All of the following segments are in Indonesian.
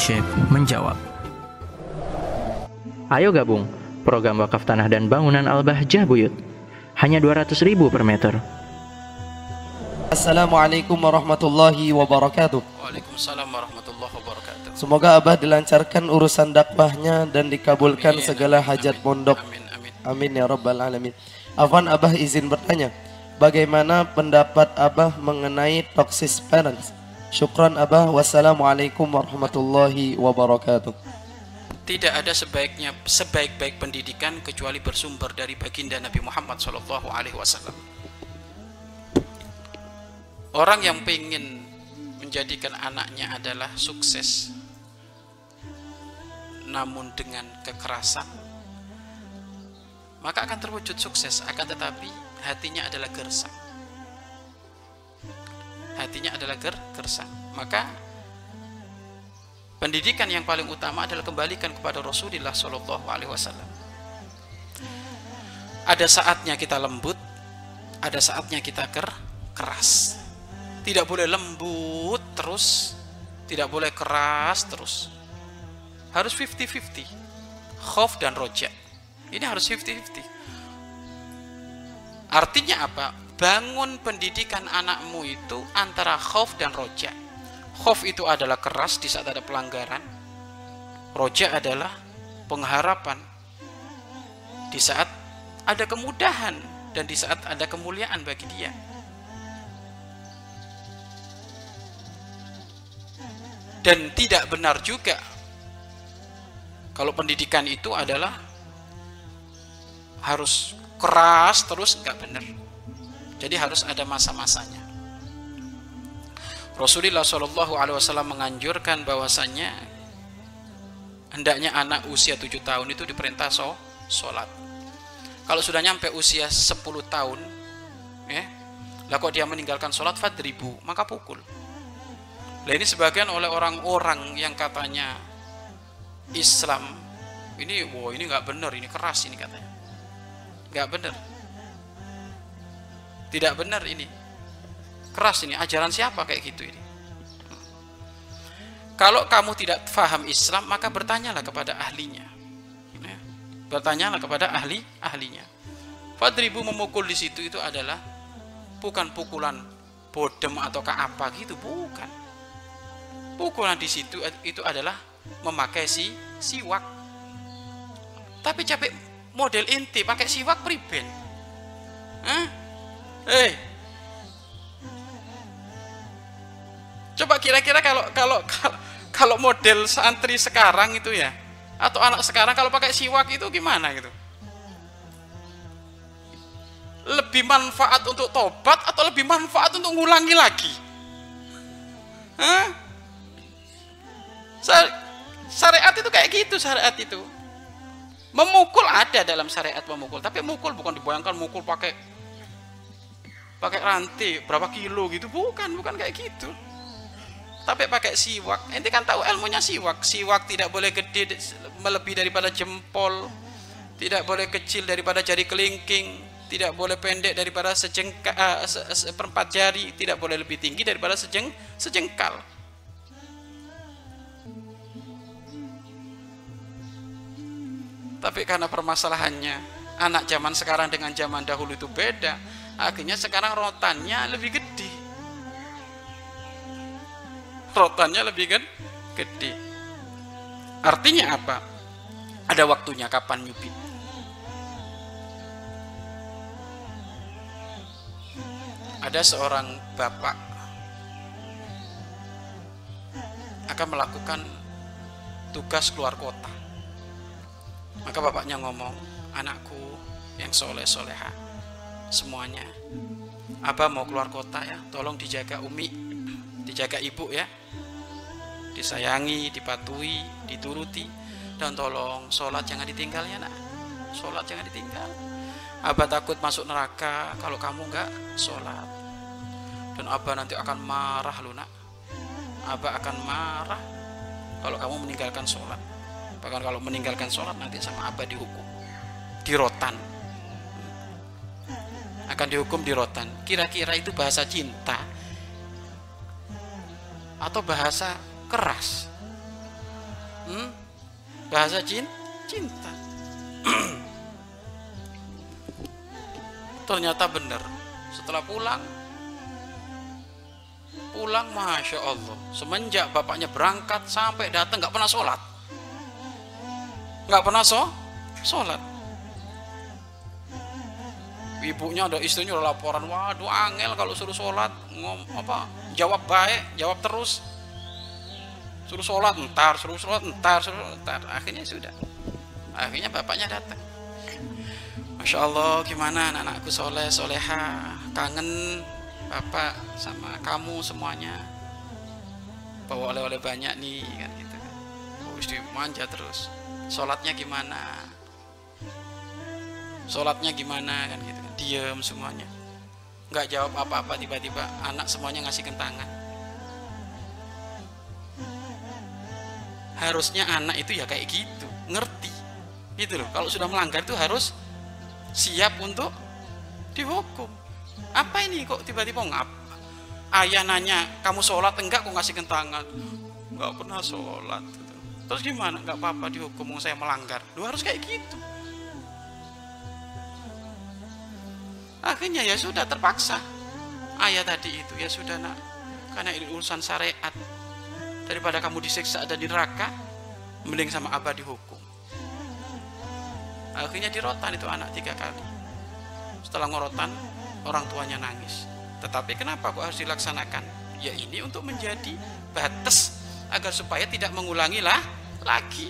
Syekh menjawab. Ayo gabung program wakaf tanah dan bangunan Al-Bahjah Buyut. Hanya 200 ribu per meter. Assalamualaikum warahmatullahi wabarakatuh. Waalaikumsalam warahmatullahi wabarakatuh. Semoga Abah dilancarkan urusan dakwahnya dan dikabulkan Amin, segala amin, hajat amin, pondok. Amin amin. Amin ya rabbal alamin. Afwan Abah izin bertanya, bagaimana pendapat Abah mengenai toxic parents? Syukran Abah. Wassalamualaikum warahmatullahi wabarakatuh. Tidak ada sebaiknya sebaik-baik pendidikan kecuali bersumber dari baginda Nabi Muhammad Shallallahu Alaihi Wasallam. Orang yang ingin menjadikan anaknya adalah sukses, namun dengan kekerasan, maka akan terwujud sukses. Akan tetapi hatinya adalah gersang. Hatinya adalah ger gersang. Maka pendidikan yang paling utama adalah kembalikan kepada Rasulullah Shallallahu Alaihi Wasallam. Ada saatnya kita lembut, ada saatnya kita ker keras. Tidak boleh lembut terus, tidak boleh keras terus. Harus 50-50. Khauf dan roja. Ini harus 50-50. Artinya apa? Bangun pendidikan anakmu itu antara khauf dan roja. Khauf itu adalah keras di saat ada pelanggaran. Roja adalah pengharapan di saat ada kemudahan dan di saat ada kemuliaan bagi dia. Dan tidak benar juga kalau pendidikan itu adalah harus keras terus nggak benar. Jadi harus ada masa-masanya. Rasulullah Shallallahu Alaihi Wasallam menganjurkan bahwasanya hendaknya anak usia tujuh tahun itu diperintah so, sholat. Kalau sudah nyampe usia 10 tahun, ya, lah kok dia meninggalkan sholat fadribu, maka pukul. Nah ini sebagian oleh orang-orang yang katanya Islam ini, wow ini nggak benar, ini keras ini katanya, nggak benar, tidak benar ini, keras ini ajaran siapa kayak gitu ini. Kalau kamu tidak faham Islam maka bertanyalah kepada ahlinya, ya. bertanyalah kepada ahli ahlinya. Fadribu memukul di situ itu adalah bukan pukulan bodem atau apa gitu, bukan pukulan di situ itu adalah memakai si siwak. Tapi capek model inti pakai siwak priben. Hah? Eh. Coba kira-kira kalau kalau kalau model santri sekarang itu ya atau anak sekarang kalau pakai siwak itu gimana gitu? Lebih manfaat untuk tobat atau lebih manfaat untuk ngulangi lagi? Hah? Syariat itu kayak gitu syariat itu. Memukul ada dalam syariat memukul, tapi mukul bukan dibayangkan mukul pakai pakai rantai berapa kilo gitu, bukan, bukan kayak gitu. Tapi pakai siwak. Ente kan tahu ilmunya siwak. Siwak tidak boleh gede melebihi daripada jempol, tidak boleh kecil daripada jari kelingking, tidak boleh pendek daripada sejengka, uh, se, seperempat jari, tidak boleh lebih tinggi daripada sejeng, sejengkal. Tapi karena permasalahannya anak zaman sekarang dengan zaman dahulu itu beda, akhirnya sekarang rotannya lebih gede. Rotannya lebih kan gede. Artinya apa? Ada waktunya kapan nyubit. Ada seorang bapak akan melakukan tugas keluar kota maka bapaknya ngomong, anakku yang soleh soleha, semuanya. Abah mau keluar kota ya, tolong dijaga umi, dijaga ibu ya. Disayangi, dipatuhi, dituruti, dan tolong sholat jangan ditinggal ya nak. Sholat jangan ditinggal. Abah takut masuk neraka kalau kamu nggak sholat. Dan abah nanti akan marah lu nak. Abah akan marah kalau kamu meninggalkan sholat bahkan kalau meninggalkan sholat nanti sama abah dihukum di rotan akan dihukum di rotan kira-kira itu bahasa cinta atau bahasa keras Hmm? Bahasa cin cinta. Ternyata benar. Setelah pulang, pulang masya Allah. Semenjak bapaknya berangkat sampai datang nggak pernah sholat, nggak pernah so sholat. Ibunya ada istrinya udah laporan, waduh angel kalau suruh sholat ngom apa jawab baik, jawab terus. Suruh sholat entar, suruh sholat entar, suruh entar. Akhirnya sudah. Akhirnya bapaknya datang. Masya Allah gimana anak-anakku soleh soleha kangen bapak sama kamu semuanya bawa oleh-oleh banyak nih kan gitu kan oh istri manja terus sholatnya gimana sholatnya gimana kan gitu kan. Semuanya. Nggak jawab apa-apa tiba-tiba anak semuanya ngasih kentangan harusnya anak itu ya kayak gitu ngerti. Gitu loh. Kalau sudah melanggar itu harus siap untuk dihukum. Apa ini kok tiba-tiba ngap? Ayah nanya kamu sholat enggak? Kok ngasih kentangan nggak pernah sholat terus gimana? Nggak apa-apa dihukum saya melanggar. Lu harus kayak gitu akhirnya ya sudah terpaksa. Ayah tadi itu ya sudah nak. Karena ini urusan syariat. Daripada kamu disiksa dan di neraka mending sama abah dihukum. Akhirnya dirotan itu anak tiga kali. Setelah ngorotan orang tuanya nangis. Tetapi kenapa kok harus dilaksanakan? Ya ini untuk menjadi batas agar supaya tidak mengulangi lah lagi.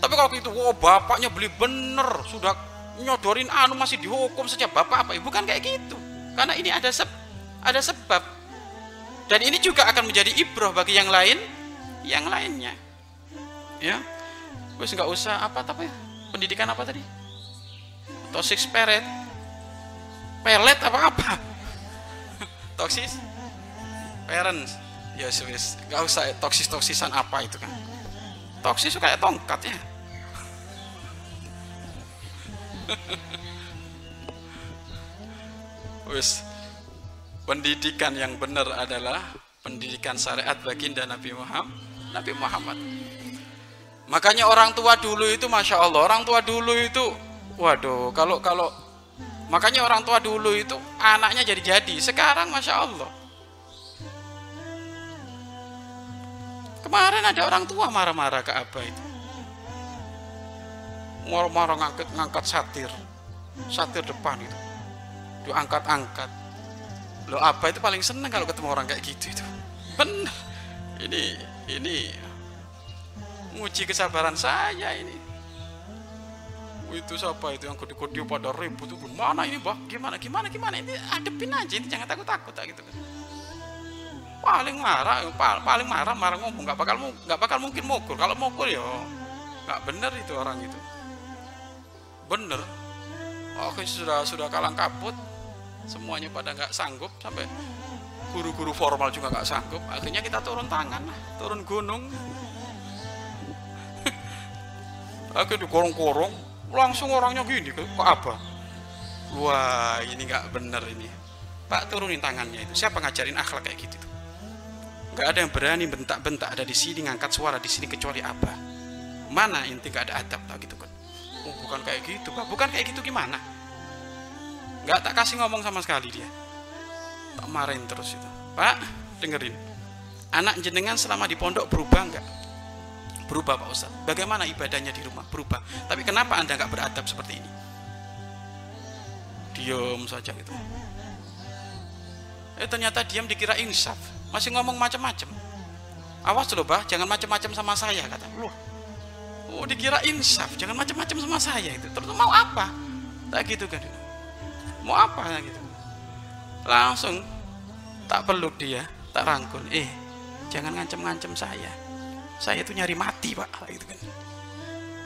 Tapi kalau gitu wow bapaknya beli bener sudah nyodorin anu masih dihukum saja bapak apa ibu. Kan kayak gitu. Karena ini ada seb ada sebab. Dan ini juga akan menjadi ibroh bagi yang lain yang lainnya. Ya. Wes nggak usah apa tapi pendidikan apa tadi? Toxic spirit pelet apa apa? Toxic parents. Ya wes nggak usah toksis toksisan apa itu kan. Toksis kayak tongkat ya wes pendidikan yang benar adalah pendidikan syariat baginda Nabi Muhammad Nabi Muhammad. Makanya orang tua dulu itu masya Allah orang tua dulu itu waduh kalau kalau makanya orang tua dulu itu anaknya jadi-jadi sekarang masya Allah. Kemarin ada orang tua marah-marah ke apa itu marah-marah ngangkat ngangkat satir. Satir depan itu. Diangkat-angkat lo apa? Itu paling seneng kalau ketemu orang kayak gitu itu. Benar ini ini. Nguji kesabaran saya ini. Itu siapa itu yang kodi-kodi pada ribut itu? Gimana ini bah gimana gimana gimana? Ini adepin aja ini jangan takut takut gitu. Kan paling marah paling marah marah ngomong. Nggak bakal nggak bakal mungkin mukul kalau mukul ya nggak bener itu orang itu bener. Oke sudah sudah kalang kabut. Semuanya pada nggak sanggup sampai guru-guru formal juga nggak sanggup. Akhirnya kita turun tangan turun gunung. Akhirnya dikorong-korong langsung orangnya gini kok apa? Wah ini nggak bener ini. Pak turunin tangannya itu. Siapa ngajarin akhlak kayak gitu nggak ada yang berani bentak-bentak. Ada di sini ngangkat suara di sini kecuali apa mana inti nggak ada adab tak gitu kan oh, bukan kayak gitu pak bukan kayak gitu gimana? Nggak tak kasih ngomong sama sekali dia. Tak marahin terus itu. Pak dengerin. Anak jenengan selama di pondok berubah nggak? Berubah pak Ustaz. Bagaimana ibadahnya di rumah? Berubah. Tapi kenapa anda nggak beradab seperti ini? Diam saja gitu. Eh ternyata diam dikira insaf. Masih ngomong macam-macam. Awas loh bah jangan macam-macam sama saya kata. Loh oh dikira insaf jangan macam-macam sama saya itu. Terus mau apa? Tak gitu kan. Mau apa gitu? Langsung tak peluk dia tak rangkul. Eh jangan ngancem-ngancem saya. Saya itu nyari mati pak gitu kan.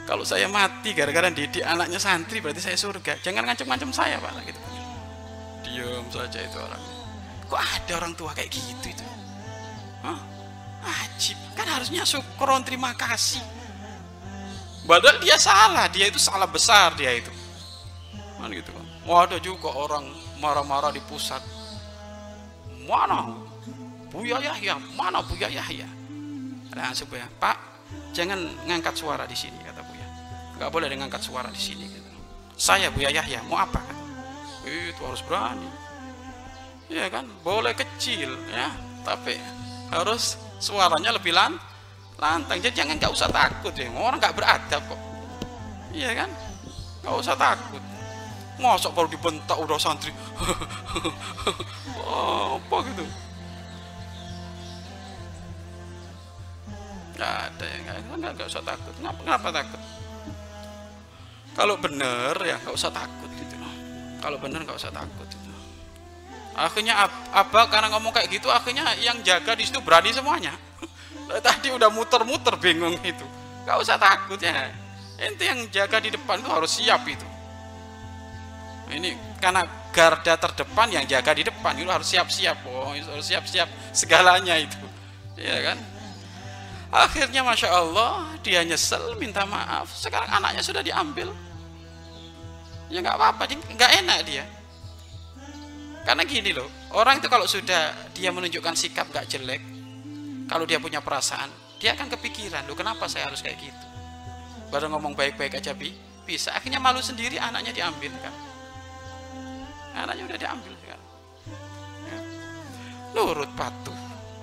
Kalau saya mati gara-gara didik anaknya santri berarti saya surga. Jangan ngancem-ngancem saya pak gitu kan. Diam saja itu orang. Kok ada orang tua kayak gitu itu? Hah? ajib. Kan harusnya syukur terima kasih padahal dia salah. Dia itu salah besar dia itu. Kan gitu kan Wah ada juga orang marah-marah di pusat. Mana? Buya Yahya? Mana Buya Yahya? Langsung ya, Pak, jangan ngangkat suara di sini kata Buya. Nggak boleh ngangkat suara di sini gitu. saya Buya Yahya mau apa? kan itu harus berani. Ya kan? Boleh kecil ya. Tapi harus suaranya lebih lan lantang jadi jangan nggak usah takut ya. Orang nggak beradab kok. Iya kan? Nggak usah takut. Ngosok baru dibentak udah santri. Apa gitu? Nggak ada ya nggak nggak usah takut. Kenapa kenapa takut? Kalau bener ya nggak usah takut gitu. Kalau bener nggak usah takut gitu. akhirnya apa karena ngomong kayak gitu akhirnya yang jaga di situ berani semuanya tadi udah muter-muter bingung itu. Nggak usah takut ya. Ente yang jaga di depan itu harus siap itu. Ini karena garda terdepan yang jaga di depan itu harus siap-siap oh harus siap-siap segalanya itu. Ya kan? Akhirnya masya Allah dia nyesel minta maaf. Sekarang anaknya sudah diambil. Ya nggak apa-apa nggak enak dia. Karena gini loh orang itu kalau sudah dia menunjukkan sikap nggak jelek kalau dia punya perasaan dia akan kepikiran loh kenapa saya harus kayak gitu? Baru ngomong baik-baik aja bi bisa. Akhirnya malu sendiri anaknya diambil kan? Anaknya udah diambil kan? Ya. nurut patuh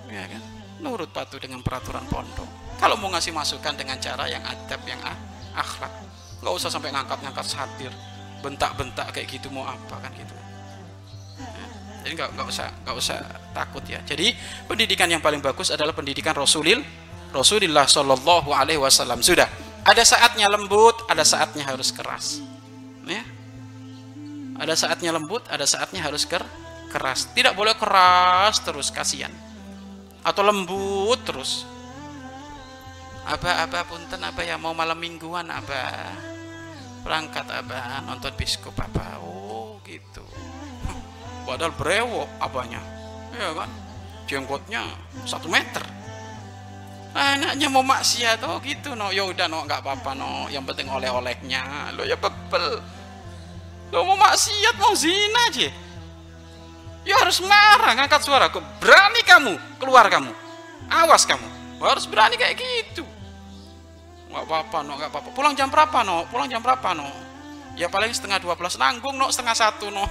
ya kan? Nurut patuh dengan peraturan pondok. Kalau mau ngasih masukan dengan cara yang adab yang ah, akhlak nggak usah sampai ngangkat-ngangkat satir bentak-bentak kayak gitu mau apa kan gitu. Jadi nggak nggak usah nggak usah takut ya. Jadi pendidikan yang paling bagus adalah pendidikan Rasulil Rasulullah Shallallahu Alaihi Wasallam. Sudah. Ada saatnya lembut ada saatnya harus keras. Ya. Ada saatnya lembut, ada saatnya harus ker keras. Tidak boleh keras terus kasihan. Atau lembut terus. Apa apa punten apa ya mau malam mingguan apa berangkat apa nonton biskop apa oh gitu padahal brewok apanya ya kan jenggotnya satu meter anaknya mau maksiat oh gitu no ya udah no nggak apa-apa no yang penting oleh-olehnya lo ya bebel Lo mau maksiat, mau zina aja. Ya harus marah, ngangkat suara. Berani kamu, keluar kamu. Awas kamu. Harus berani kayak gitu. Gak apa-apa, no, gak apa-apa. Pulang jam berapa, no? Pulang jam berapa, no? Ya paling setengah dua belas nanggung, no, setengah satu, no.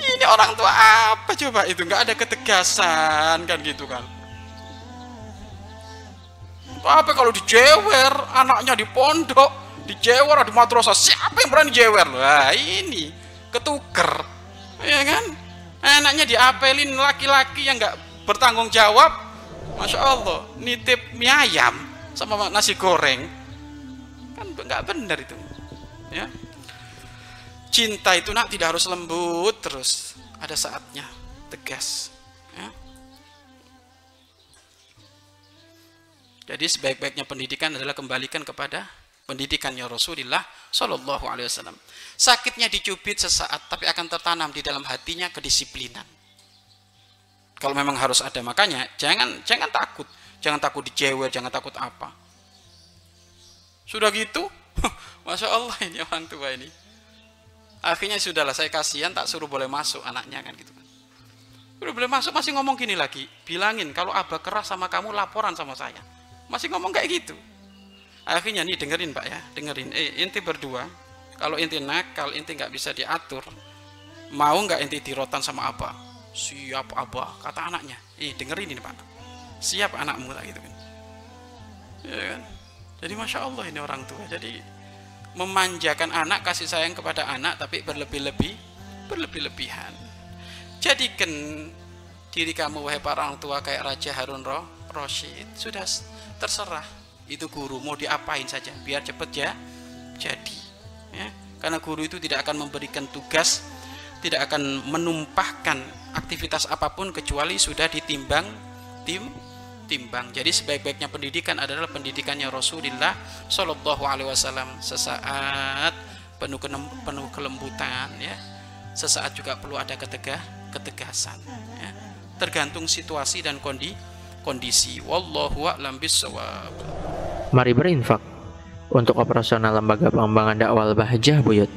Ini orang tua apa? Coba itu? Gak ada ketegasan kan gitu kan? Apa kalau dijewer? Anaknya di pondok di jewer di madrasah siapa yang berani jewer? Lah ini ketuker. Ya kan? Anaknya diapelin laki-laki yang nggak bertanggung jawab. Masya Allah nitip mie ayam sama nasi goreng. Kan nggak benar itu ya cinta itu nak tidak harus lembut terus ada saatnya tegas ya. jadi sebaik-baiknya pendidikan adalah kembalikan kepada pendidikannya Rasulullah Shallallahu Alaihi Wasallam. Sakitnya dicubit sesaat, tapi akan tertanam di dalam hatinya kedisiplinan. Kalau memang harus ada, makanya jangan jangan takut, jangan takut dijewer, jangan takut apa. Sudah gitu, masya Allah ini orang tua ini. Akhirnya sudahlah saya kasihan, tak suruh boleh masuk anaknya kan gitu. Kan. Udah boleh masuk masih ngomong gini lagi, bilangin kalau abah keras sama kamu laporan sama saya. Masih ngomong kayak gitu. Akhirnya nih dengerin pak ya dengerin. Eh inti berdua kalau inti nakal inti nggak bisa diatur mau nggak inti dirotan sama apa siap apa kata anaknya. Eh dengerin ini pak. Siap anakmu tak gitu kan. Ya kan? Jadi masya Allah ini orang tua. Jadi memanjakan anak kasih sayang kepada anak tapi berlebih-lebih berlebih-lebihan. Jadikan diri kamu wahai para orang tua kayak Raja Harun Roh Roshid. Sudah terserah. Itu guru mau diapain saja. Biar cepat ya jadi ya. Karena guru itu tidak akan memberikan tugas tidak akan menumpahkan aktivitas apa pun kecuali sudah ditimbang tim timbang jadi sebaik-baiknya pendidikan adalah pendidikannya Rasulullah Shallallahu Alaihi Wasallam. Sesaat penuh penuh kelembutan ya. Sesaat juga perlu ada ketegah ketegasan ya. Tergantung situasi dan kondisi kondisi. Wallahu a'lam bissawab. Mari berinfak untuk operasional lembaga pengembangan dakwah Bahjah Buyut.